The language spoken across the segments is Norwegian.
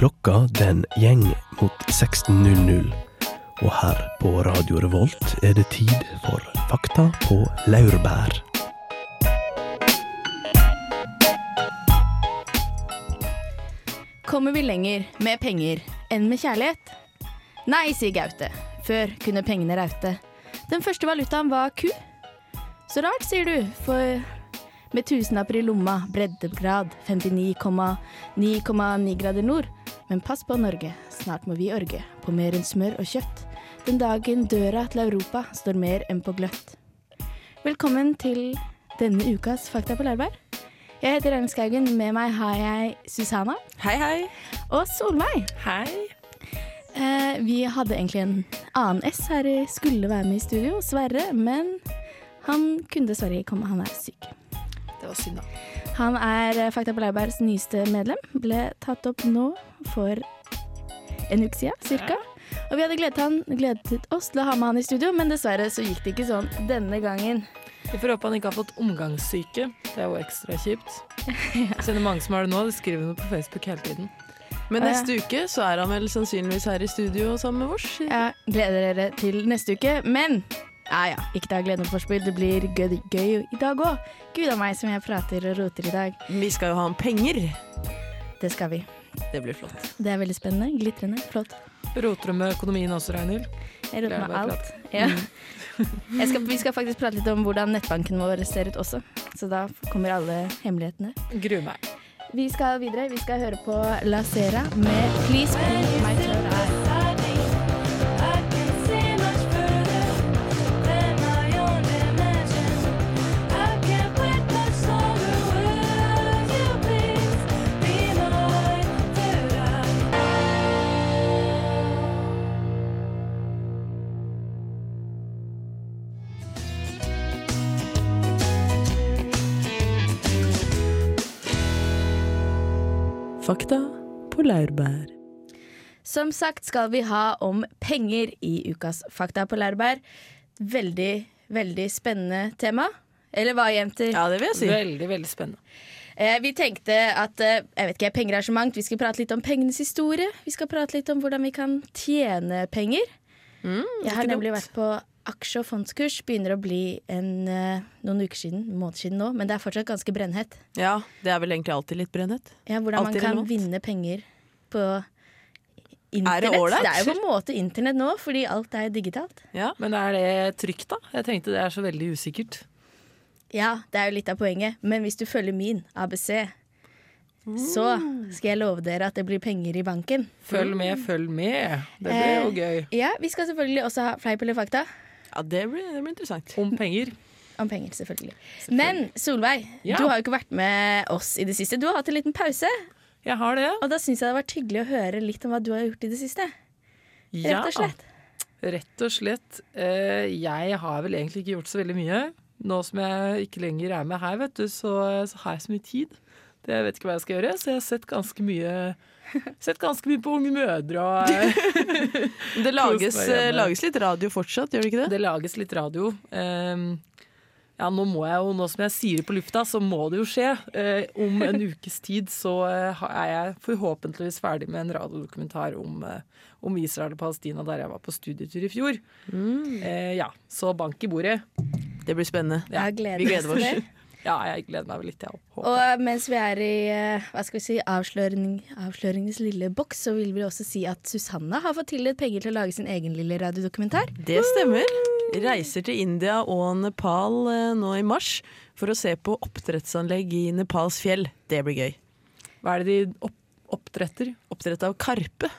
Klokka den gjeng mot 16.00. Og her på Radio Revolt er det tid for Fakta på laurbær. Kommer vi lenger med penger enn med kjærlighet? Nei, sier Gaute. Før kunne pengene raute. Den første valutaen var ku. Så rart, sier du, for med tusenlapper i lomma, breddegrad 59,9,9 grader nord. Men pass på Norge, snart må vi orge på mer enn smør og kjøtt. Den dagen døra til Europa står mer enn på gløtt. Velkommen til denne ukas Fakta på Lærberg. Jeg heter Ellen Skaugen. Med meg har jeg Susanna Hei, hei. og Solveig. Hei. Eh, vi hadde egentlig en annen S her skulle være med i studio, Sverre, men han kunne dessverre ikke komme, han er syk. Det var synd, da. Han er eh, Fakta på Laurbærs nyeste medlem. Ble tatt opp nå for en uke siden, cirka. Og vi hadde gledet, han, gledet oss til å ha med han i studio, men dessverre så gikk det ikke sånn denne gangen. Vi får håpe han ikke har fått omgangssyke. Det er jo ekstra kjipt. Jeg kjenner mange som har det nå. De skriver noe på Facebook hele tiden. Men neste ja. uke så er han vel sannsynligvis her i studio sammen med oss. Ja, gleder dere til neste uke, men ja ja, ikke ta gleden for forspill. Det blir gøy, gøy i dag òg. Gud a meg som jeg prater og roter i dag. Vi skal jo ha om penger. Det skal vi. Det blir flott. Det er veldig spennende, glitrende, flott. Roter du med økonomien også, Reinhild? Jeg roter med alt. Ja. Jeg skal, vi skal faktisk prate litt om hvordan nettbanken vår ser ut også, så da kommer alle hemmelighetene. Gruer meg. Vi skal videre. Vi skal høre på La Sera med 'Please Please My Fakta på laurbær. Som sagt skal vi ha om penger i ukas Fakta på Lærbær. Veldig, veldig spennende tema. Eller hva, jenter? Ja, det vil jeg si. Veldig, veldig spennende. Eh, vi tenkte at eh, jeg vet ikke, penger er så mangt. Vi skal prate litt om pengenes historie. Vi skal prate litt om hvordan vi kan tjene penger. jeg har nemlig dumt. vært på aksje- og fondskurs. Begynner å bli en, eh, noen uker siden, måneder siden nå, men det er fortsatt ganske brennhett. Ja, det er vel egentlig alltid litt brennhet. Ja, hvordan Alltid man kan vinne penger på Er det ålreit? Det er jo på en måte internett nå, fordi alt er digitalt. Ja. Men er det trygt, da? Jeg tenkte det er så veldig usikkert. Ja, det er jo litt av poenget, men hvis du følger min ABC, så skal jeg love dere at det blir penger i banken. Følg med, følg med. Det blir Eh, jo gøy. Ja, vi skal selvfølgelig også ha fleip eller fakta. Ja det, blir, det blir interessant. Om penger. Om penger, selvfølgelig. Men Solveig, Ja. du har jo ikke vært med oss i det siste. Du har hatt en liten pause. Jeg har det. Og da syns jeg det har vært hyggelig å høre litt om hva du har gjort i det siste. Ja. Rett og slett. Rett og slett. Eh, jeg har vel egentlig ikke gjort så veldig mye. Nå som jeg ikke lenger er med her, vet du, så, så har jeg så mye tid. Jeg vet ikke hva jeg skal gjøre, så jeg har sett ganske mye Sett ganske mye på Unge mødre og eh, Det lages, eh, lages litt radio fortsatt, gjør det ikke det? Det lages litt radio. Um, ja, nå må jeg jo, nå som jeg sier det på lufta, så må det jo skje. Eh, om en ukes tid så eh, er jeg forhåpentligvis ferdig med en radiodokumentar om, eh, om Israel og Palestina der jeg var på studietur i fjor. Eh, ja, så bank i bordet. Det blir spennende. Ja, gleder vi gleder oss. Ja, jeg gleder meg vel litt, jeg òg. Og mens vi er i eh, hva skal vi si, avsløring, avsløringens lille boks, så vil vi også si at Susanne har fått tildelt penger til å lage sin egen lille radiodokumentar. Det stemmer. Reiser til India og Nepal eh, nå i mars for å se på oppdrettsanlegg i Nepals fjell. Det blir gøy. Hva er det de opp oppdretter? Oppdrett av karpe.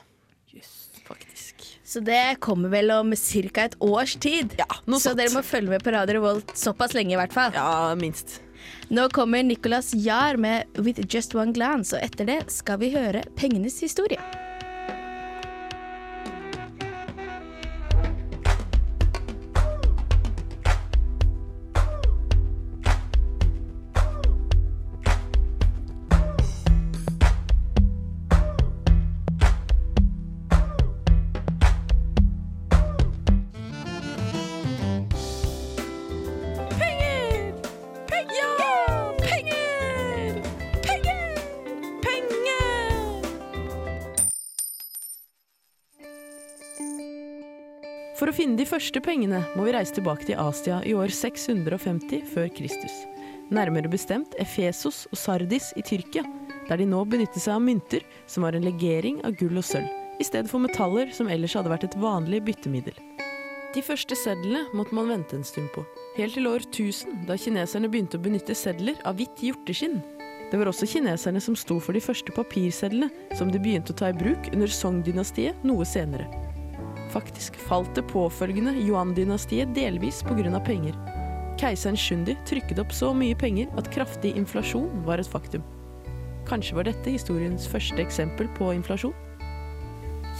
Faktisk. Så det kommer vel om ca. et års tid. Ja, noe så dere må følge med på Radio Revolt såpass lenge i hvert fall. Ja, minst. Nå kommer Nicolas Jahr med 'With Just One Glance', og etter det skal vi høre pengenes historie. For å finne de første pengene må vi reise tilbake til Asia i år 650 før Kristus. Nærmere bestemt Efesos og Sardis i Tyrkia, der de nå benytter seg av mynter som var en legering av gull og sølv, i stedet for metaller som ellers hadde vært et vanlig byttemiddel. De første sedlene måtte man vente en stund på, helt til år 1000, da kineserne begynte å benytte sedler av hvitt hjorteskinn. Det var også kineserne som sto for de første papirsedlene, som de begynte å ta i bruk under Song-dynastiet noe senere. Faktisk falt det påfølgende Yuan-dynastiet delvis pga. penger. Keiseren Shundi trykket opp så mye penger at kraftig inflasjon var et faktum. Kanskje var dette historiens første eksempel på inflasjon?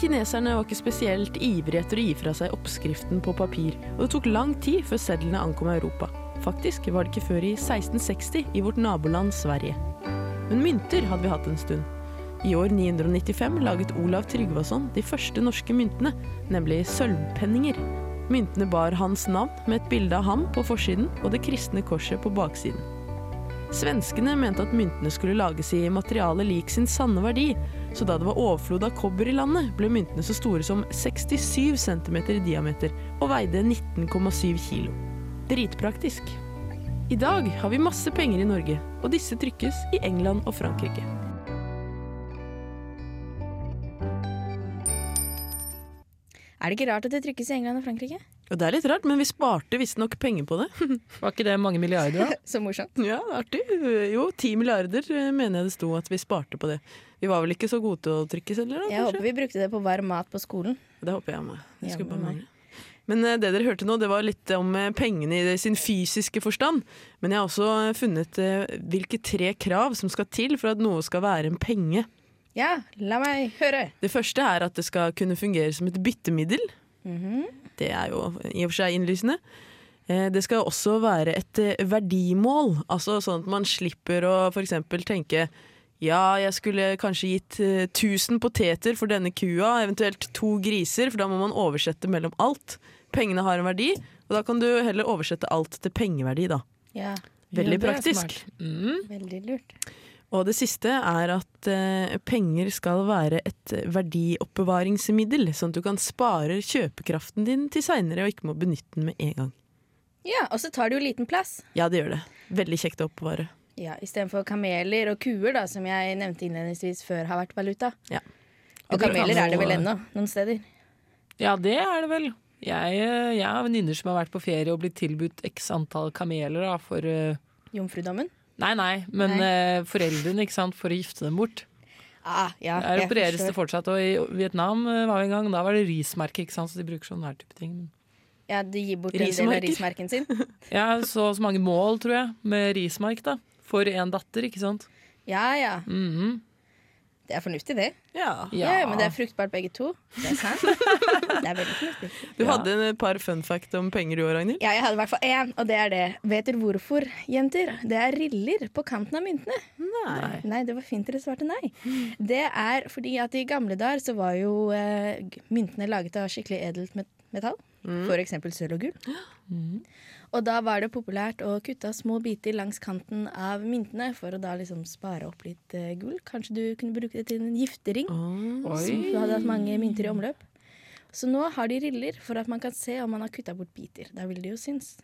Kineserne var ikke spesielt ivrige etter å gi fra seg oppskriften på papir, og det tok lang tid før sedlene ankom Europa. Faktisk var det ikke før i 1660 i vårt naboland Sverige. Men mynter hadde vi hatt en stund. I år 995 laget Olav Tryggvason de første norske myntene, nemlig sølvpenninger. Myntene bar hans navn med et bilde av ham på forsiden og det kristne korset på baksiden. Svenskene mente at myntene skulle lages i materiale lik sin sanne verdi, så da det var overflod av kobber i landet, ble myntene så store som 67 cm i diameter og veide 19,7 kilo. Dritpraktisk. I dag har vi masse penger i Norge, og disse trykkes i England og Frankrike. Er det ikke rart at det trykkes i England og Frankrike? Ja, det er litt rart, men vi sparte visstnok penger på det. Var ikke det mange milliarder, da? Så morsomt. Ja, artig. Jo, ti milliarder eh, mener jeg det sto at vi sparte på det. Vi var vel ikke så gode til å trykkes heller, da? Jeg håper vi brukte det på varm mat på skolen. Det håper jeg òg. Det skulle bare mangle. Men eh, det dere hørte nå, det var litt om eh, pengene i sin fysiske forstand. Men jeg har også funnet hvilke tre krav som skal til for at noe skal være en penge. Ja, la meg høre. Det første er at det skal kunne fungere som et byttemiddel. Mhm. Det er jo i og for seg innlysende. Eh, Det skal også være et eh, verdimål, altså sånn at man slipper å f.eks. tenke ja, jeg skulle kanskje gitt eh, 1000 poteter for denne kua, eventuelt to griser, for da må man oversette mellom alt. Pengene har en verdi, og da kan du heller oversette alt til pengeverdi, da. Ja, Veldig praktisk. Mm. veldig lurt. Og det siste er at eh, penger skal være et verdioppbevaringsmiddel, sånn at du kan spare kjøpekraften din til seinere og ikke må benytte den med en gang. Ja, og så tar det jo liten plass. Ja, det gjør det. Veldig kjekt å oppbevare. Ja, Istedenfor kameler og kuer, da, som jeg nevnte innledningsvis før har vært valuta. Ja. Og kameler er det vel ennå, noen steder. Ja, det er det vel. Jeg, jeg har venninner som har vært på ferie og blitt tilbudt x antall kameler da, for uh... Jomfrudommen. Nei, nei, men Nei. eh, foreldrene, ikke sant, for å gifte dem bort. Ah, ja, Der opereres det fortsatt, og i Vietnam eh, var vi en gang, da var det rismerke, ikke sant, så de bruker sånn her type ting. Ja, de gir bort en del av rismerken sin. Ja, så, så mange mål, tror jeg, med rismark, da. For en datter, ikke sant. Ja ja, Mhm. Det er fornuftig, det. Ja. Ja, ja, Men det er fruktbart begge to. Det er sant. det er veldig fornuftig. Du Ja. hadde et par fun fact om penger du år, Ragnhild. Ja, jeg hadde i hvert fall én, og det er det. Vet dere hvorfor, jenter? Det er riller på kanten av myntene. Nei. Nei, det var fint dere svarte nei. Det er fordi at i gamle dager så var jo eh, myntene laget av skikkelig edelt metall. metall. For eksempel sølv og gull. Og da var det populært å kutte av små biter langs kanten av myntene for å da liksom spare opp litt uh, gull. Kanskje du kunne bruke det til en giftering. oh, som du hadde hatt mange mynter i omløp. Så nå har de riller for at man kan se om man har kutta bort biter. Da vil det jo synes.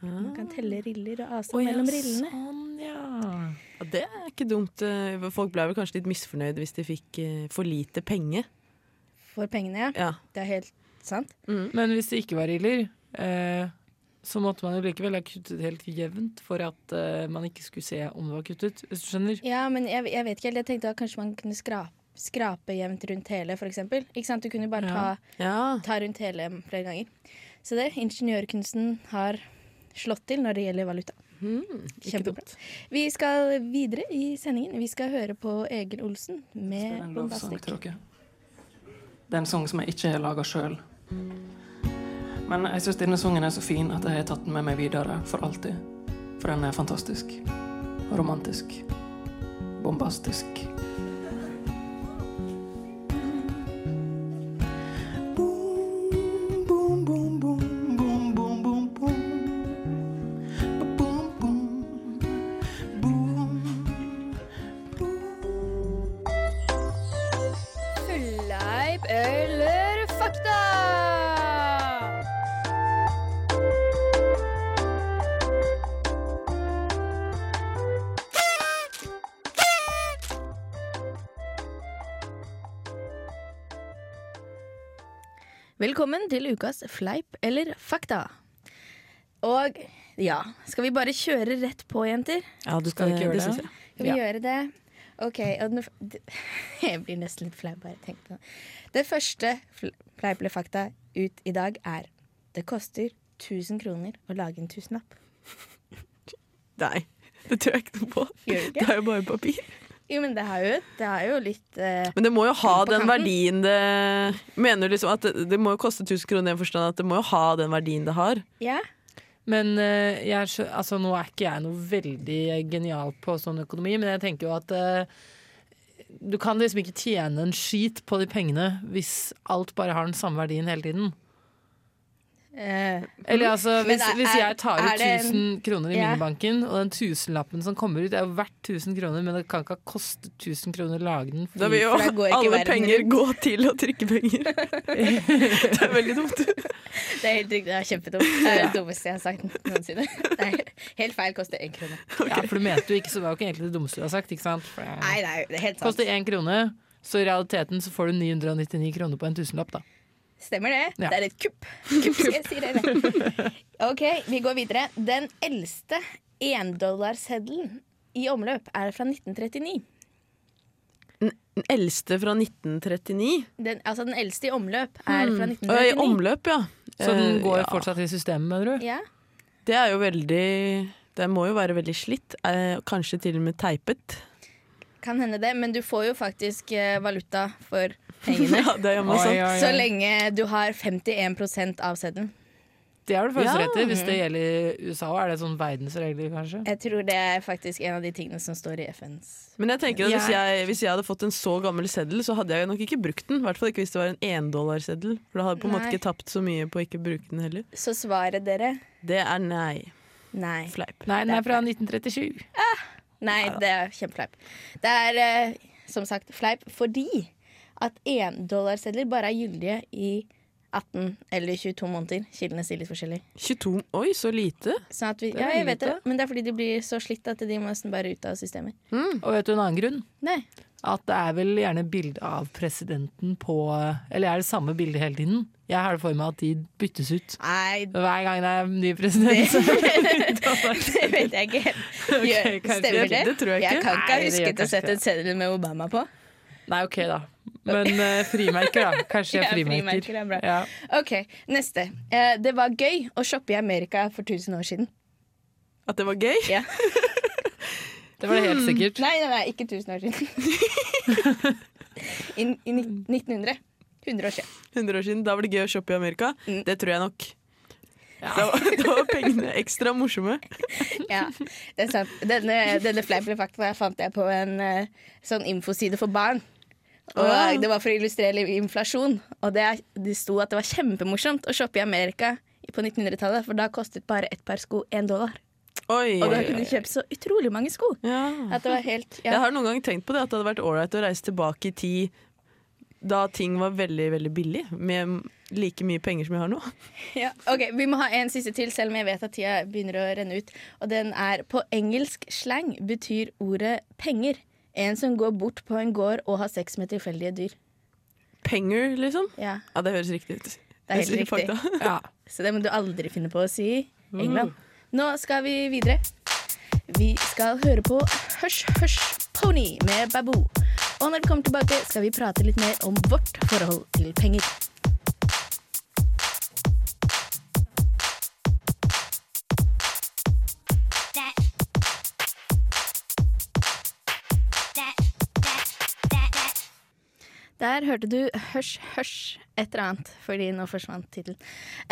Man kan telle riller og avstand oh, ja, mellom rillene. Sånn, ja. Ja, det er ikke dumt. Eh, Folk ble vel kanskje litt misfornøyde hvis de fikk eh, for lite penger. For pengene, ja. Ja. Det er helt sant. Men hvis det ikke var riller, eh, så måtte man jo likevel ha kuttet helt jevnt for at uh, man ikke skulle se om det var kuttet, hvis du skjønner. Ja, men jeg, jeg vet ikke helt. Jeg tenkte at kanskje man kunne skrape, skrape jevnt rundt hele, for eksempel. Ikke sant? Du kunne bare ta, Ja. ja. ta rundt hele flere ganger. Så det, ingeniørkunsten har slått til når det gjelder valuta. Mm, Kjempebra. dumt. Vi skal videre i sendingen. Vi skal høre på Egil Olsen Det er med en lovsang Bombastic. til dere. Det er en sang som jeg ikke har laga sjøl. Men jeg syns denne sangen er så fin at jeg har tatt den med meg videre for alltid. For den er fantastisk. Romantisk. Bombastisk. Til ukas fleip eller fakta. Og ja, skal vi bare kjøre rett på, jenter? Ja, du Skal skal ikke gjøre det? det? Skal vi Ja. gjøre det? OK. Og den, jeg blir nesten litt flau bare jeg tenker på det. Det første fleip eller fakta ut i dag er det koster 1000 kroner å lage en tusenlapp. Nei, det tror jeg ikke noe på. Gjør det Det er jo bare papir. Jo, men det har jo, det har jo litt eh, Men det må jo ha den kanten. verdien det Mener du liksom at det, det må jo koste 1000 kroner i den forstand at det må jo ha den verdien det har? Ja. Men eh, jeg, altså, nå er ikke jeg noe veldig genial på sånn økonomi, men jeg tenker jo at eh, du kan liksom ikke tjene en skit på de pengene hvis alt bare har den samme verdien hele tiden. Eh, Eller altså, hvis, er- hvis jeg tar ut det en- 1000 kroner i Ja. minibanken, og den tusenlappen som kommer ut, er jo verdt 1000 kroner, men det kan ikke ha kostet 1000 kroner å lage den. Da vil jo alle penger rundt. gå til å trykke penger. det er veldig dumt. det er helt riktig. Det er kjempedumt. Det er det dummeste jeg har sagt noensinne. Det er helt feil. Koster én krone. Ja, for du mente jo ikke, så var jo ikke egentlig det dummeste du har sagt. ikke sant? For Nei, nei, det er helt sant. koster én krone, så i realiteten så får du 999 kroner på en tusenlapp, da. Stemmer det? Ja. Det er et kupp. kupp skal jeg si det. OK, vi går videre. Den eldste endollarseddelen i omløp er fra 1939. Den eldste fra 1939. Den, altså den eldste i omløp er fra 1939. I omløp, ja. Så den Eh, går ja. fortsatt i systemet, mener du? Ja. Det er jo veldig Det må jo være veldig slitt. Eh, kanskje til og med teipet. Kan hende det, men du får jo faktisk eh, valuta for pengene. Ja, det gjør man Oi, sånn. oi, oi. Så lenge du har 51% av seddelen. Det har du faktisk Ja. rett i. Hvis det gjelder USA, er det sånn verdensregler, kanskje? Jeg tror det er faktisk en av de tingene som står i FNs Men jeg tenker at hvis Jeg- hvis jeg hadde fått en så gammel seddel, så hadde jeg nok ikke brukt den. I hvert fall ikke hvis det var en endollarseddel. For da hadde jeg på en måte ikke tapt så mye på å ikke bruke den heller. Så svaret dere Det er nei. nei. Fleip. Nei, den er fra 1937. Nei, det er kjempefleip. Det er uh, som sagt fleip fordi at endollarsedler bare er gyldige i 18 eller 22 måneder. Kildene sier litt forskjellig. 22 Oi, så lite. Sånn at vi, ja, jeg vet det, men det er fordi de blir så slitt at de må nesten bare ut av systemet. Og vet du en annen grunn? Nei. At det er vel gjerne bilde av presidenten på Eller er det samme bilde hele tiden? Jeg har det for meg at de byttes ut. Nei, Hver gang det er en ny president. Det, det vet jeg ikke. Gjør, okay, stemmer det? det tror jeg ikke. Jeg kan ikke ha Nei, husket å sette ikke en seddel med Obama på. Nei, OK, da. Men uh, frimerker, da. Kanskje Ja, frimerker. frimerker er bra. Ja. Ok, neste. Uh, det var gøy å shoppe i Amerika for 1000 år siden. At det var gøy? Ja. Det var det helt sikkert. Nei, nei, nei, ikke 1000 år siden. I, I 1900. 100 år siden. 100 år siden. Da var det gøy å shoppe i Amerika. Mm. Det tror jeg nok. Da, var, da var pengene ekstra morsomme. Ja, det er sant. Denne, denne fleipen fant jeg på en eh, sånn infoside for barn. Og. Det var for å illustrere inflasjon. Og det, det sto at det var kjempemorsomt å shoppe i Amerika på 1900-tallet, for da kostet bare ett par sko én dollar. Oi, Og da kunne du kjøpe så utrolig mange sko. Ja. At det var helt Jeg har noen gang tenkt på det, at det hadde vært ålreit å reise tilbake i tid da ting var veldig, veldig billig, med like mye penger som jeg har nå. Ja. Ok, Vi må ha en siste til, selv om jeg vet at tida begynner å renne ut. Og den er på engelsk slang betyr ordet penger. En som går bort på en gård og har sex med tilfeldige dyr. Penger, liksom? Ja, Ja, det høres riktig ut. Det er helt riktig. fakta. Ja. Så det må du aldri finne på å si i England. Nå skal vi videre. Vi skal høre på Hush Hush Pony med Baboo. Og når vi kommer tilbake, skal vi prate litt mer om vårt forhold til penger. Der hørte du Hørs, hørs, et eller annet, fordi nå forsvant tittelen.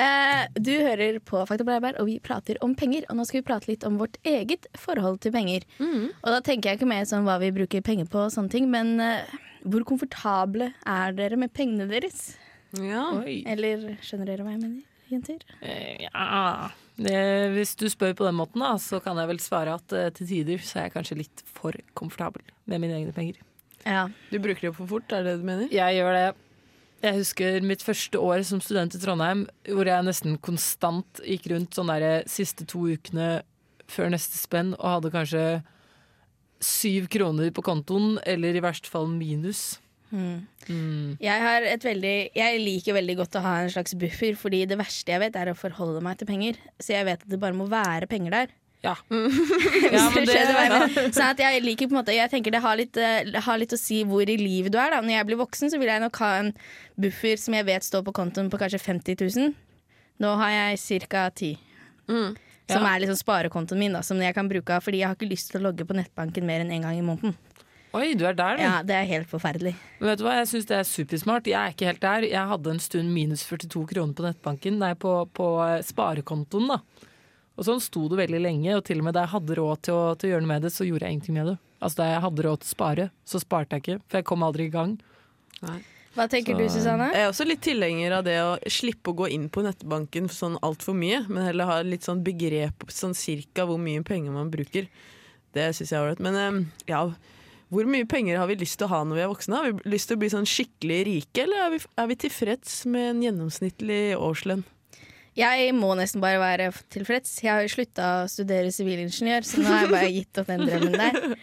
Eh, du hører på Fakta Bleiberg, og vi prater om penger. Og nå skal vi prate litt om vårt eget forhold til penger. Og da tenker jeg ikke mer sånn hva vi bruker penger på og sånne ting, men eh, hvor komfortable er dere med pengene deres? Ja. Oi. Eller skjønner dere hva jeg mener, jenter? Eh, Ja det, Hvis du spør på den måten, da, så kan jeg vel svare at eh, til tider så er jeg kanskje litt for komfortabel med mine egne penger. Ja. Du bruker det opp for fort, er det det du mener? Jeg gjør det. Jeg husker mitt første år som student i Trondheim, hvor jeg nesten konstant gikk rundt sånn der siste to ukene før neste spenn og hadde kanskje syv kroner på kontoen, eller i verste fall minus. Mm. Jeg, har et veldig, jeg liker veldig godt å ha en slags buffer, fordi det verste jeg vet, er å forholde meg til penger. Så jeg vet at det bare må være penger der. Ja. Ja, men det- jeg. Sånn at jeg liker på en måte Jeg tenker det har litt, eh, det har litt å si hvor i livet du er. Da. Når jeg blir voksen, så vil jeg nok ha en buffer som jeg vet står på kontoen på kanskje 50 000. Nå har jeg ca. 10 Mm. Som Ja. er liksom sparekontoen min, da, som jeg kan bruke av. Fordi jeg har ikke lyst til å logge på nettbanken mer enn én en gang i måneden. Oi, du er der, du. Ja, Det er helt forferdelig. Men vet du hva, jeg syns det er supersmart. Jeg er ikke helt der. Jeg hadde en stund minus 42 kroner på nettbanken, nei, på, på eh, sparekontoen, da. Og sånn sto det veldig lenge, og til og med da jeg hadde råd til å, til å gjøre noe med det, så gjorde jeg ingenting med det. Altså da jeg hadde råd til å spare, så sparte jeg ikke, for jeg kom aldri i gang. Hva tenker Så- du, Susanne? Jeg er også litt tilhenger av det å slippe å gå inn på nettbanken sånn altfor mye, men heller ha litt sånn begrep sånn cirka hvor mye penger man bruker. Det syns jeg er ålreit. Men ja, hvor mye penger har vi lyst til å ha når vi er voksne? Har vi lyst til å bli sånn skikkelig rike, eller er vi, er vi tilfreds med en gjennomsnittlig årslønn? Jeg må nesten bare være tilfreds. Jeg har jo slutta å studere sivilingeniør, så nå har jeg bare gitt opp den drømmen der.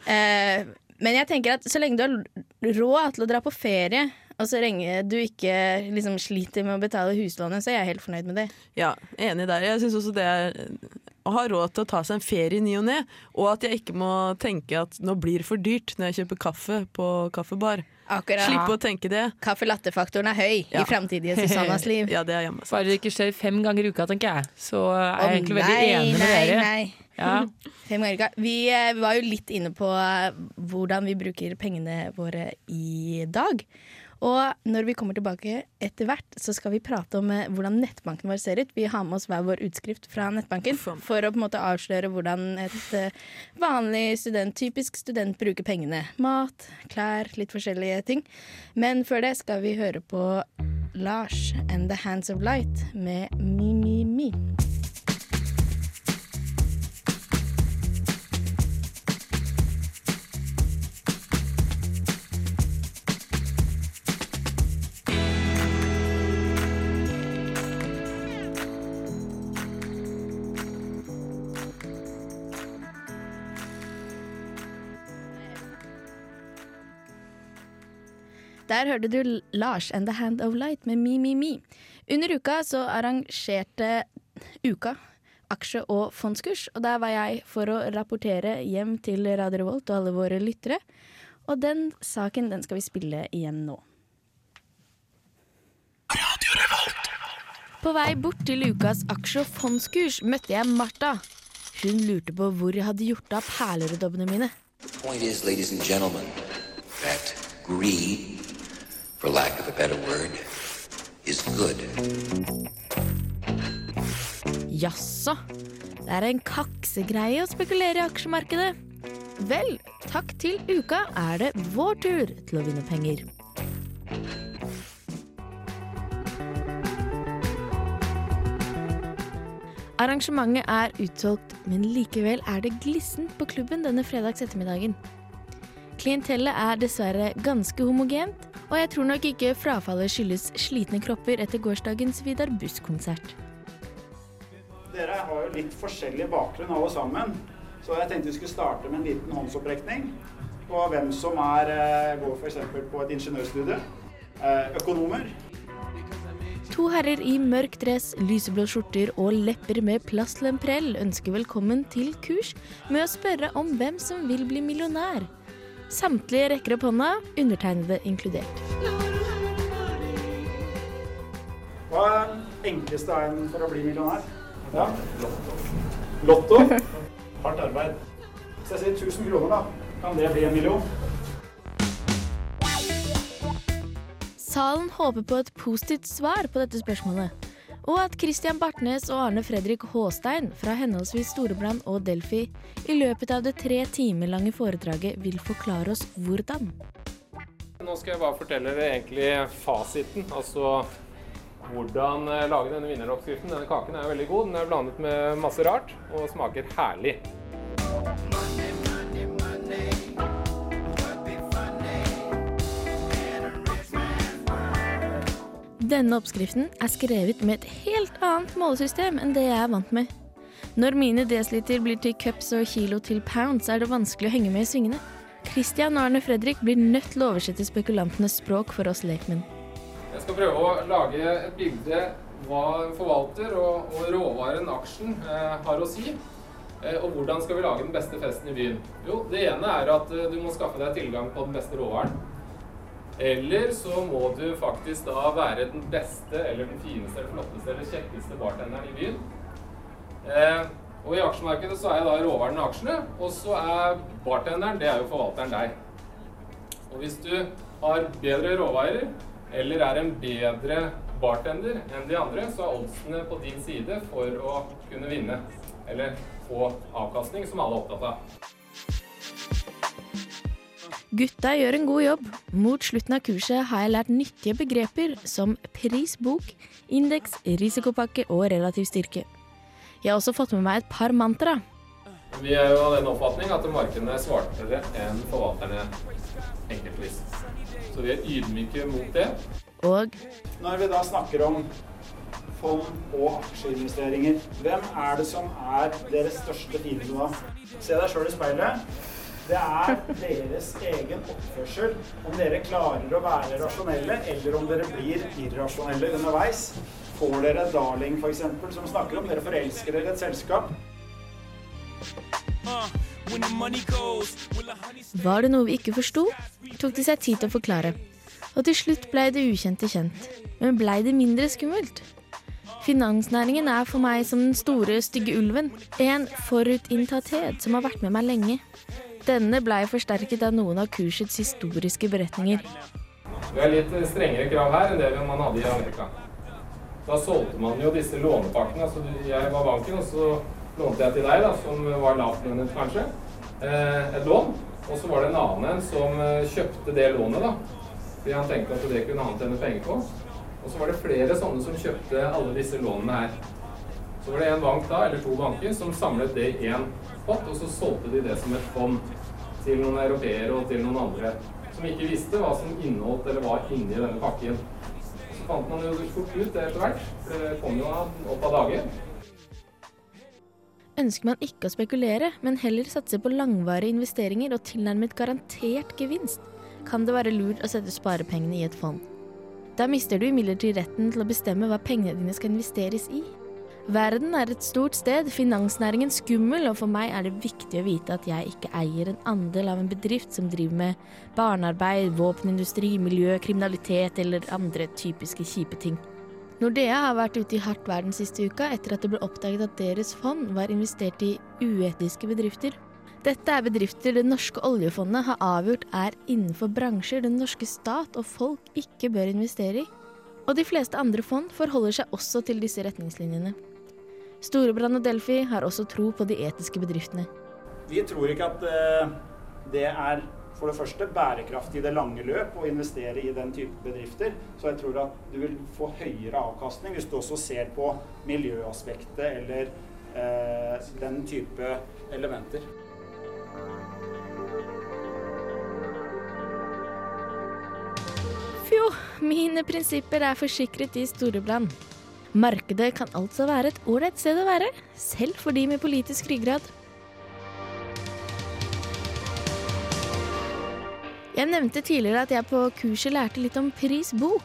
Eh, men jeg tenker at så lenge du har råd til å dra på ferie, og så lenge du ikke liksom sliter med å betale huslånet, så er jeg helt fornøyd med det. Ja, enig der. Jeg syns også det er å ha råd til å ta seg en ferie i ny og ne, og at jeg ikke må tenke at nå blir det for dyrt når jeg kjøper kaffe på kaffebar. Akkurat. Slippe å tenke det. Kaffe latte-faktoren er høy Ja. i framtidige Susannas liv. Ja, det er jammen sant. Bare det ikke skjer fem ganger i uka, tenker jeg, så er jeg egentlig veldig enig med nei, dere. Nei. Ja. Fem ganger i uka. Vi eh, var jo litt inne på eh, hvordan vi bruker pengene våre i dag. Og når vi kommer tilbake etter hvert, så skal vi prate om eh, hvordan nettbanken vår ser ut. Vi har med oss hver vår utskrift fra nettbanken for å på en måte avsløre hvordan et eh, vanlig student, typisk student bruker pengene. Mat, klær, litt forskjellige ting. Men før det skal vi høre på Lars and The Hands of Light med Mi Der hørte du Lars and The Hand of Light med Me, Me, Me. Under uka så arrangerte Uka aksje- og fondskurs, og der var jeg for å rapportere hjem til Radio Revolt og alle våre lyttere. Og den saken den skal vi spille igjen nå. Radio Revolt. På vei bort til ukas aksje- og fondskurs møtte jeg Martha. Hun lurte på hvor jeg hadde gjort av perleredobbene mine. point is, ladies and gentlemen, that greed, for lack of a better word, is good. Jaså, det er en kaksegreie å spekulere i aksjemarkedet. Vel, takk til uka er det vår tur til å vinne penger. Arrangementet er utsolgt, men likevel er det glissent på klubben denne fredags ettermiddagen. Klientellet er dessverre ganske homogent, og jeg tror nok ikke frafallet skyldes slitne kropper etter gårsdagens Vidar Buss-konsert. Dere har jo litt forskjellig bakgrunn alle sammen, så jeg tenkte vi skulle starte med en liten håndsopprekning på hvem som er, eh, går f.eks. på et ingeniørstudie. Eh, Økonomer. To herrer i mørk dress, lyseblå skjorter og lepper med plastlemprell ønsker velkommen til kurs med å spørre om hvem som vil bli millionær. Samtlige rekker opp hånda, undertegnede inkludert. Hva er den enkleste veien for å bli millionær? Ja. Lotto. Hardt arbeid. Hvis jeg sier 1000 kroner, da, kan det bli en million? Salen håper på et positivt svar på dette spørsmålet, og at Christian Bartnes og Arne Fredrik Håstein fra henholdsvis Storebrand og Delphi i løpet av det tre timer lange foredraget vil forklare oss hvordan. Nå skal jeg bare fortelle dere egentlig fasiten, altså hvordan eh, lage denne vinneroppskriften. Denne kaken er veldig god. Den er blandet med masse rart og smaker herlig. Denne oppskriften er skrevet med et helt annet målesystem enn det jeg er vant med. Når mine desiliter blir til cups og kilo til pounds, er det vanskelig å henge med i svingene. Christian og Arne Fredrik blir nødt til å oversette spekulantenes språk for oss lekmenn. Jeg skal prøve å lage et bilde hva forvalter og, og råvaren aksjen eh, har å si. Eh, og hvordan skal vi lage den beste festen i byen? Jo, det ene er at eh, du må skaffe deg tilgang på den beste råvaren. Eller så må du faktisk da være den beste eller den fineste eller flotteste eller kjekkeste bartenderen i byen. Eh, og i aksjemarkedet så er jeg da råvaren aksjene, og så er bartenderen, det er jo forvalteren deg. Og hvis du har bedre råvarer, eller er en bedre bartender enn de andre, så er oddsene på din side for å kunne vinne. Eller få avkastning, som alle er opptatt av. Gutta gjør en god jobb. Mot slutten av kurset har jeg lært nyttige begreper som pris bok, indeks, risikopakke og relativ styrke. Jeg har også fått med meg et par mantra. Vi er jo av den oppfatning at markedene er smartere enn forvalterne enkeltvis. Så vi er ydmyke mot det. Og Når vi da snakker om fond og aksjeinvesteringer, hvem er det som er deres største fiende da? Se deg sjøl i speilet. Det er deres egen oppførsel. Om dere klarer å være rasjonelle, eller om dere blir irrasjonelle underveis. Får dere Darling f.eks., som snakker om dere forelsker dere et selskap. var det noe vi ikke forsto, tok de seg tid til å forklare. Og til slutt blei det ukjente kjent. Men blei det mindre skummelt? Finansnæringen er for meg som den store, stygge ulven. En forutinntatthet som har vært med meg lenge. Denne blei forsterket av noen av kursets historiske beretninger. Vi har litt strengere krav her enn det man hadde i Amerika. Da solgte man jo disse lånepakkene. Altså jeg var banken, og så lånte jeg til deg, da, som var lavtlønnet kanskje, eh, et lån. Og så var det en annen en som eh, kjøpte det lånet, da. Fordi han tenkte at det kunne han tjene penger på. Og så var det flere sånne som kjøpte alle disse lånene her. Så var det en bank da, eller to banker, som samlet det i én pott, og så solgte de det som et fond til noen europeere og til noen andre som ikke visste hva som inneholdt eller var inni denne pakken. Så fant man jo fort ut det etter hvert, for det kom jo opp av dage. Ønsker man ikke å spekulere, men heller satse på langvarige investeringer og tilnærmet garantert gevinst, kan det være lurt å sette sparepengene i et fond. Da mister du imidlertid retten til å bestemme hva pengene dine skal investeres i. Verden er et stort sted, finansnæringen skummel, og for meg er det viktig å vite at jeg ikke eier en andel av en bedrift som driver med barnearbeid, våpenindustri, miljø, kriminalitet eller andre typiske kjipe ting. Nordea har vært ute i hardt vær den siste uka etter at det ble oppdaget at deres fond var investert i uetiske bedrifter. Dette er bedrifter det norske oljefondet har avgjort er innenfor bransjer den norske stat og folk ikke bør investere i. Og de fleste andre fond forholder seg også til disse retningslinjene. Storebrand og Delphi har også tro på de etiske bedriftene. Vi tror ikke at eh, det er for det første bærekraftig i det lange løp å investere i den type bedrifter. Så jeg tror at du vil få høyere avkastning hvis du også ser på miljøaspektet eller eh, den type elementer. Fjo, mine prinsipper er forsikret i Storebrand. Markedet kan altså være et ålreit sted å være, selv for de med politisk ryggrad. Jeg nevnte tidligere at jeg på kurset lærte litt om Pris bok.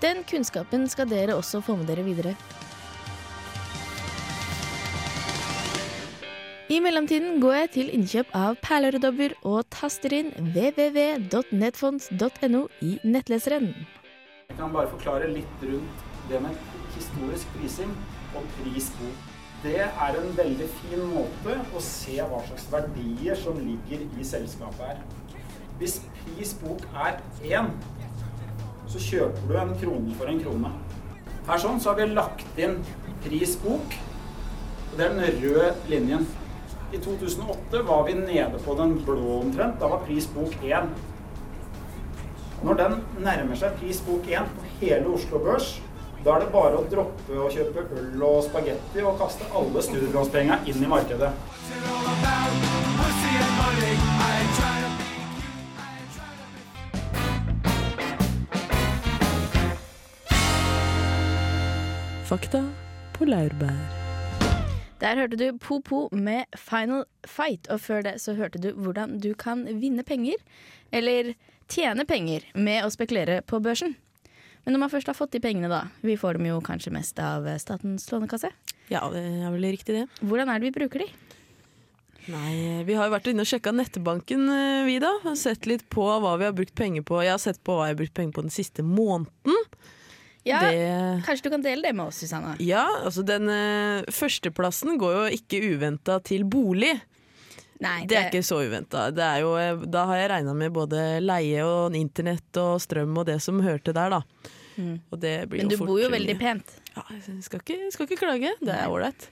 Den kunnskapen skal dere også få med dere videre. I mellomtiden går jeg til innkjøp av perleøredobber og taster inn www.netfonds.no i nettleseren. Jeg kan bare forklare litt rundt det med historisk prising og prisbok. Det er en veldig fin måte å se hva slags verdier som ligger i selskapet her. Hvis prisbok er én, så kjøper du en krone for en krone. Her sånn så har vi lagt inn prisbok, og det er den røde linjen. I 2008 var vi nede på den blå omtrent. Da var prisbok 1. Når den nærmer seg prisbok 1 på hele Oslo Børs, da er det bare å droppe å kjøpe øl og spagetti og kaste alle studielånspengene inn i markedet. Fakta på laurbær. Der hørte du Po-Po med Final Fight, og før det så hørte du hvordan du kan vinne penger, eller tjene penger, med å spekulere på børsen. Men når man først har fått de pengene, da, vi får dem jo kanskje mest av Statens lånekasse, Ja, det er vel riktig det. hvordan er det vi bruker de? Nei, vi har jo vært inne og sjekka nettbanken, eh, vi da. Og sett litt på hva vi har brukt penger på. Jeg har sett på hva jeg har brukt penger på den siste måneden. Ja, Det Kanskje du kan dele det med oss, Susanna? Ja, altså den uh, førsteplassen går jo ikke uventa til bolig. Nei, Det er ikke så uventa. Det eh, Da har jeg regna med både leie og internett og strøm og det som hørte der, da. Mm. Og det blir Men du bor jo veldig pent. Ja, skal ikke, skal ikke klage. Det er ålreit.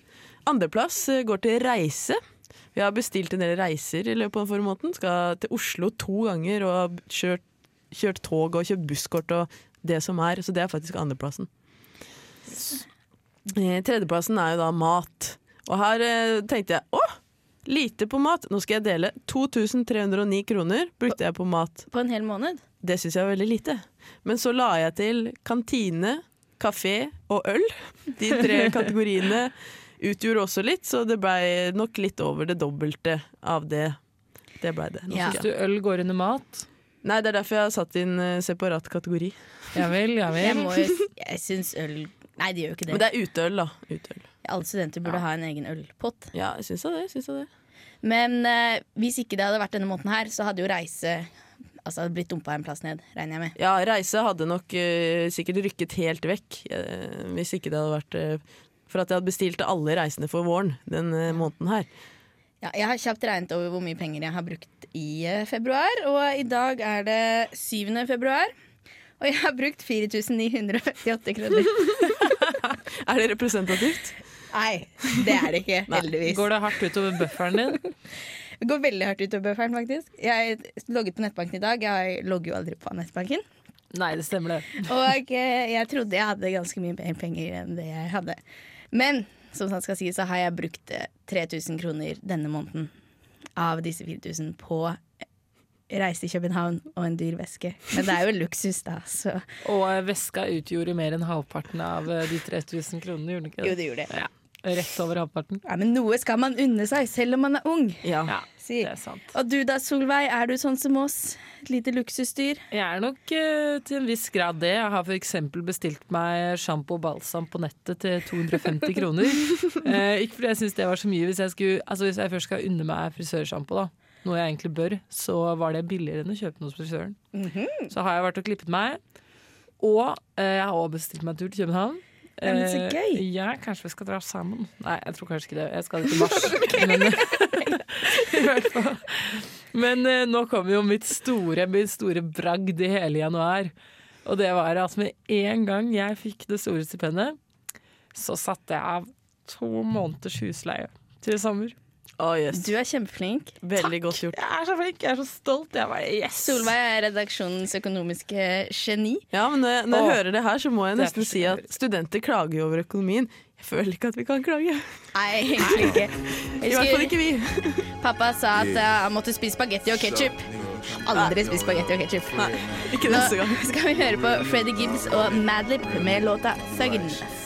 Andreplass eh, går til reise. Vi har bestilt en del reiser i løpet av forrige måneden. Skal til Oslo to ganger og kjørt, kjørt tog og kjøpt busskort og det som er. Så det er faktisk andreplassen. Eh, Tredjeplassen er jo da mat. Og her eh, tenkte jeg å, lite på mat. Nå skal jeg dele. 2309 kroner brukte jeg på mat. På en hel måned? Det syns jeg var veldig lite. Men så la jeg til kantine, kafé og øl. De tre kategoriene utgjorde også litt, så det blei nok litt over det dobbelte av det. Det blei det. Nå Ja. Syns du øl går under mat? Nei, det er derfor jeg har satt inn eh, separat kategori. Ja vel, ja Jeg, vel. må jeg syns øl Nei, det gjør jo ikke det. Men det er uteøl, da. Uteøl. Alle studenter burde ha en egen ølpott. Ja, jeg syns det. Synes det. Men eh, hvis ikke det hadde vært denne måten her, så hadde jo reise Altså hadde blitt dumpa en plass ned, regner jeg med. Ja, reise hadde nok eh, sikkert rykket helt vekk eh, hvis ikke det hadde vært eh, for at jeg hadde bestilt alle reisene for våren den eh, måneden her. Ja, jeg har kjapt regnet over hvor mye penger jeg har brukt i eh, februar, og i dag er det 7. februar. Og jeg har brukt 4958 kroner. Er det representativt? Nei, det er det ikke, heldigvis. Går det hardt utover bufferen din? Det går veldig hardt utover bufferen, faktisk. Jeg logget på nettbanken i dag. Jeg logger jo aldri på nettbanken. Nei, det stemmer det. Og eh, jeg trodde jeg hadde ganske mye mer penger enn det jeg hadde. Men som sant skal sies, så har jeg brukt eh, 3000 kroner denne måneden av disse 4000 på eh, reise til København og en dyr veske. Men det er jo luksus, da. Så Og eh, veska utgjorde mer enn halvparten av eh, de 3000 kronene, gjorde den ikke det? jo, det? det gjorde det. Ja, Rett over halvparten. Ja, men noe skal man unne seg, selv om man er ung. Ja. Ja, Si. det er sant. Og du da, Solveig, er du sånn som oss? Et lite luksusdyr? Jeg er nok uh, til en viss grad det. Jeg har f.eks. bestilt meg sjampo og balsam på nettet til 250 kroner. uh, ikke fordi jeg syns det var så mye. Hvis jeg, skulle, altså hvis jeg først skal unne meg frisørsjampo, da, noe jeg egentlig bør, så var det billigere enn å kjøpe noe hos frisøren. Så har jeg vært og klippet meg. Og eh, jeg har også bestilt meg en tur til København. Nei, men så gøy. Uh, Ja, kanskje vi skal dra sammen. Nei, jeg tror kanskje ikke det. Jeg skal dit i mars. Men. Men uh, nå kommer jo mitt store, min store bragd i hele januar. Og det var at med en gang jeg fikk det store stipendet, så satte jeg av to måneders husleie til i sommer. Å, yes. Du er kjempeflink. Veldig godt gjort. Jeg er så flink, jeg er så stolt. Jeg bare, yes! Solveig er redaksjonens økonomiske geni. Ja, men når jeg, når jeg hører det her, så må jeg nesten si at studenter klager jo over økonomien. Jeg føler ikke at vi kan klage. Nei, egentlig ikke. I hvert fall ikke vi. Pappa sa at uh, han måtte spise spagetti og ketsjup. Aldri spist spagetti og ketsjup. Nå skal vi høre på Freddie Gibbs og Madlib med låta 'Thuggen'.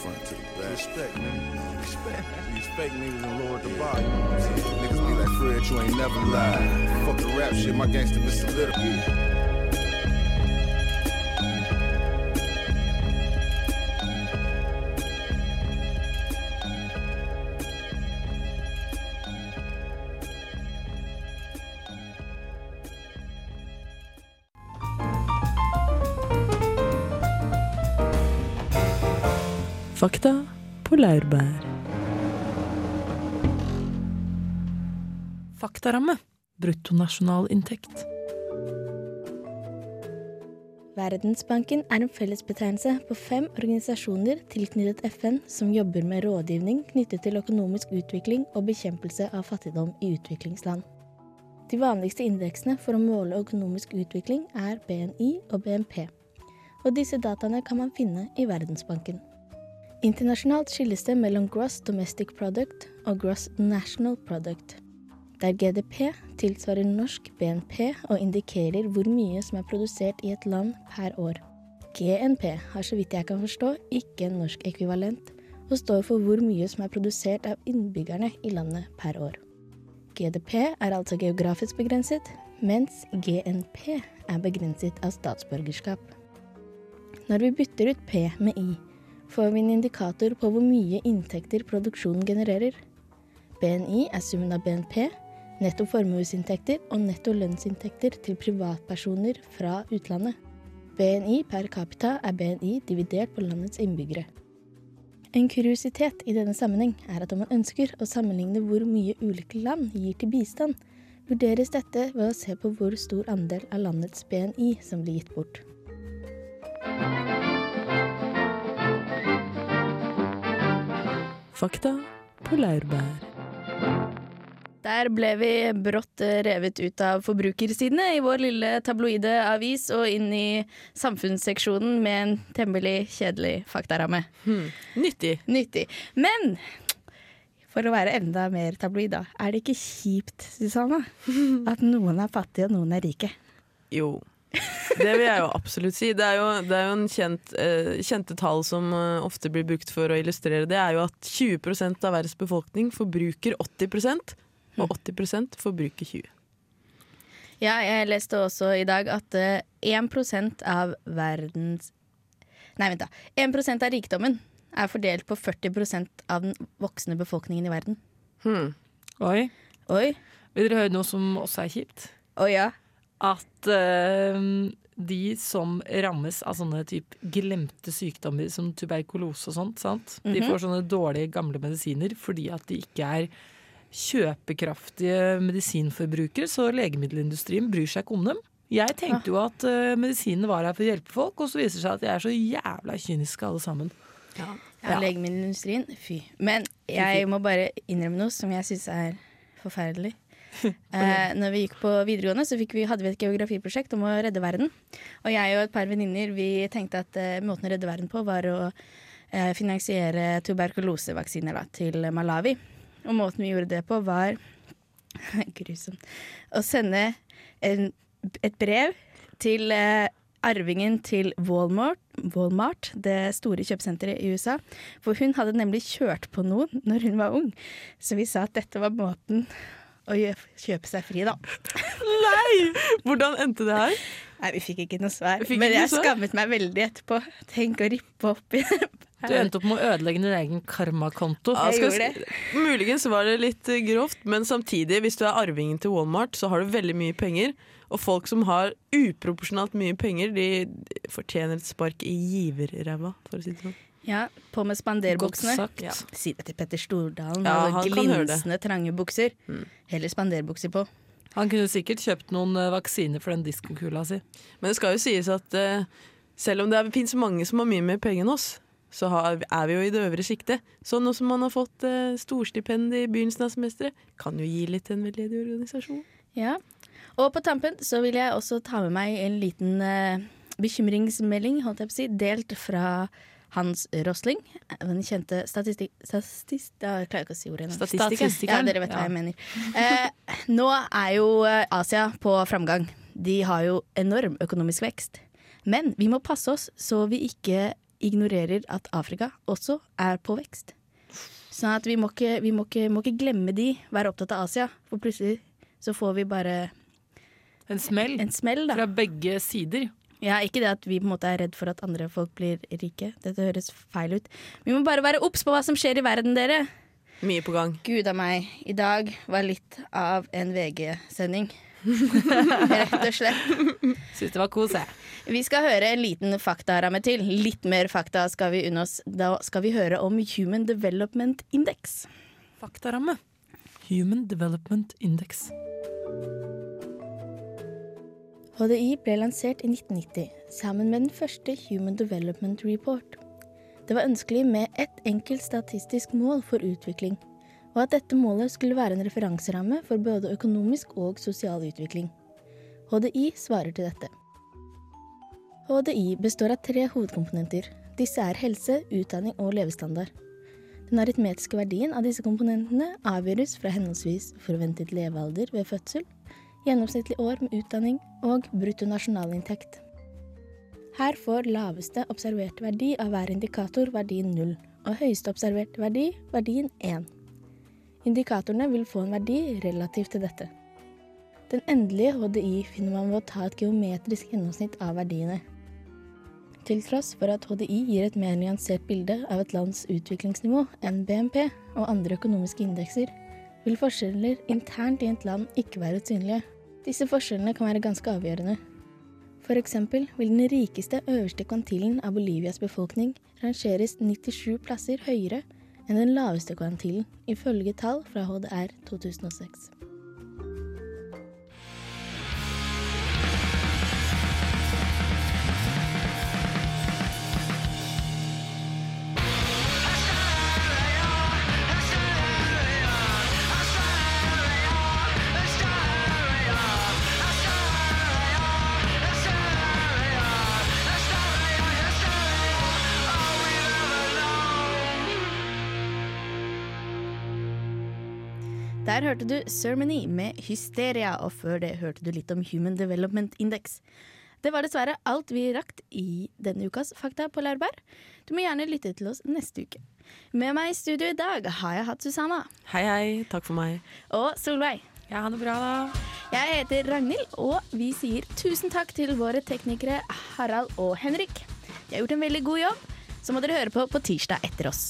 Respect, man. Respect. These fake niggas and lower the bar. You know what I'm? Niggas be like, Fred, you ain't never lied. Fuck the rap shit, my gangster been solidified. Fakta på laurbær. Faktaramme. Bruttonasjonalinntekt. Verdensbanken er en fellesbetegnelse på fem organisasjoner tilknyttet FN som jobber med rådgivning knyttet til økonomisk utvikling og bekjempelse av fattigdom i utviklingsland. De vanligste indeksene for å måle økonomisk utvikling er BNI og BNP, og disse dataene kan man finne i Verdensbanken. Internasjonalt skilles det mellom gross domestic product og gross national product der GDP tilsvarer norsk BNP og indikerer hvor mye som er produsert i et land per år. GNP har så vidt jeg kan forstå ikke en norsk ekvivalent, og står for hvor mye som er produsert av innbyggerne i landet per år. GDP er altså geografisk begrenset, mens GNP er begrenset av statsborgerskap. Når vi bytter ut P med I, får vi en indikator på hvor mye inntekter produksjonen genererer. BNI er summen av BNP, netto formuesinntekter og netto lønnsinntekter til privatpersoner fra utlandet. BNI per capita er BNI dividert på landets innbyggere. En kuriositet i denne sammenheng er at om man ønsker å sammenligne hvor mye ulike land gir til bistand, vurderes dette ved å se på hvor stor andel av landets BNI som blir gitt bort. Fakta på laurbær. Der ble vi brått revet ut av forbrukersidene i vår lille tabloide avis og inn i samfunnsseksjonen med en temmelig kjedelig faktaramme. Hmm. Nyttig. Nyttig. Men for å være enda mer tabloid, da. Er det ikke kjipt, Susanne, at noen er fattige og noen er rike? Jo. Det vil jeg jo absolutt si. Det er jo, det er jo en kjent, eh, kjente tall som eh, ofte blir brukt for å illustrere det, er jo at 20% av verdens befolkning forbruker 80% og 80% forbruker 20 Ja, jeg leste også i dag at eh, 1% av verdens Nei, vent, da. 1% av rikdommen er fordelt på 40 av den voksne befolkningen i verden. hmm. Oi. Oi. Vil dere høre noe som også er kjipt? Å ja. At uh, de som rammes av sånne typ glemte sykdommer som tuberkulose og sånt, sant? de Mhm. får sånne dårlige gamle medisiner fordi at de ikke er kjøpekraftige medisinforbrukere, så legemiddelindustrien bryr seg ikke om dem. Jeg tenkte jo at uh, medisinene var her for å hjelpe folk, og så viser det seg at de er så jævla kyniske alle sammen. Ja, Ja. Legemiddelindustrien, fy. Men jeg må bare innrømme noe som jeg syns er forferdelig. Eh, når vi gikk på videregående, så vi, hadde vi et geografiprosjekt om å redde verden. Og jeg og et par venninner tenkte at eh, måten å redde verden på var å eh, finansiere tuberkulosevaksiner da, til Malawi. Og måten vi gjorde det på, var grusomt. Å sende en, et brev til eh, arvingen til Walmart, Walmart, det store kjøpesenteret i USA. For hun hadde nemlig kjørt på noen når hun var ung. Så vi sa at dette var måten å kjøpe seg fri, da. Nei! Hvordan endte det her? Nei, vi fikk ikke noe svar. Men jeg skammet meg veldig etterpå. Tenk å rippe opp i Du endte opp med å ødelegge din egen karmakonto. Ja, Jeg skal, gjorde muligens var det litt eh, grovt, men samtidig, hvis du er arvingen til Walmart, så har du veldig mye penger. Og folk som har uproporsjonalt mye penger, de fortjener et spark i giverræva, for å si det sånn. Ja, på med spanderbuksene. Ja. Si det til Petter Stordalen. Ja, altså han kan høre det. glinsende, trange bukser. Mm. Heller spanderbukser på. Han kunne sikkert kjøpt noen eh, vaksiner for den diskokula si. Men det skal jo sies at uh, selv om det fins mange som har mye mer penger enn oss, så har, er vi jo i det øvre sjiktet. Så nå som man har fått uh, storstipend i begynnelsen av semesteret, kan jo gi litt til en veldedig organisasjon. Ja. Og på tampen så vil jeg også ta med meg en liten uh, bekymringsmelding, holdt jeg på å si, delt fra Hans Rosling, den kjente statistikk... Statist, ja, jeg klarer ikke å si ordet ennå. Statistikeren. Ja, dere vet hva jeg mener. Eh, nå er jo eh, Asia på framgang. De har jo enorm økonomisk vekst. Men vi må passe oss så vi ikke ignorerer at Afrika også er på vekst. Sånn at vi må ikke, vi må ikke, må ikke glemme de, være opptatt av Asia. For plutselig så får vi bare En smell en smell, da. fra begge sider. Ja, Ikke det at vi på en måte er redd for at andre folk blir rike. Dette høres feil ut. Vi må bare være obs på hva som skjer i verden, dere. Mye på gang. Gud a meg. I dag var litt av en VG-sending. Rett og slett. Syns det var kos, jeg. Vi skal høre en liten faktaramme til. Litt mer fakta skal vi unne oss. Da skal vi høre om Human Development Index. Faktaramme. Human Development Index. HDI ble lansert i 1990 sammen med den første Human Development Report. Det var ønskelig med ett enkelt statistisk mål for utvikling, og at dette målet skulle være en referanseramme for både økonomisk og sosial utvikling. HDI svarer til dette. HDI består av tre hovedkomponenter. Disse er helse, utdanning og levestandard. Den aritmetiske verdien av disse komponentene avgjøres fra henholdsvis forventet levealder ved fødsel, gjennomsnittlig år med utdanning og bruttonasjonalinntekt. Her får laveste observerte verdi av hver indikator verdien 0, og høyeste observerte verdi verdien 1. Indikatorene vil få en verdi relativt til dette. Den endelige HDI finner man ved å ta et geometrisk gjennomsnitt av verdiene. Til tross for at HDI gir et mer nyansert bilde av et lands utviklingsnivå enn BNP og andre økonomiske indekser, vil forskjeller internt i et land ikke være synlige. Disse forskjellene kan være ganske avgjørende. Eksempel vil den rikeste øverste kvantilen av Bolivias befolkning rangeres 97 plasser høyere enn den laveste kvantilen, ifølge tall fra HDR 2006. Der hørte du Ceremony med Hysteria, og før det hørte du litt om Human Development Index. Det var dessverre alt vi rakk i denne ukas Fakta på Laurbær. Du må gjerne lytte til oss neste uke. Med meg i studio i dag har jeg hatt Susanna. Hei, hei. Takk for meg. Og Solveig. Ja, ha det bra, da. Jeg heter Ragnhild, og vi sier tusen takk til våre teknikere Harald og Henrik. De har gjort en veldig god jobb, så må dere høre på på tirsdag etter oss.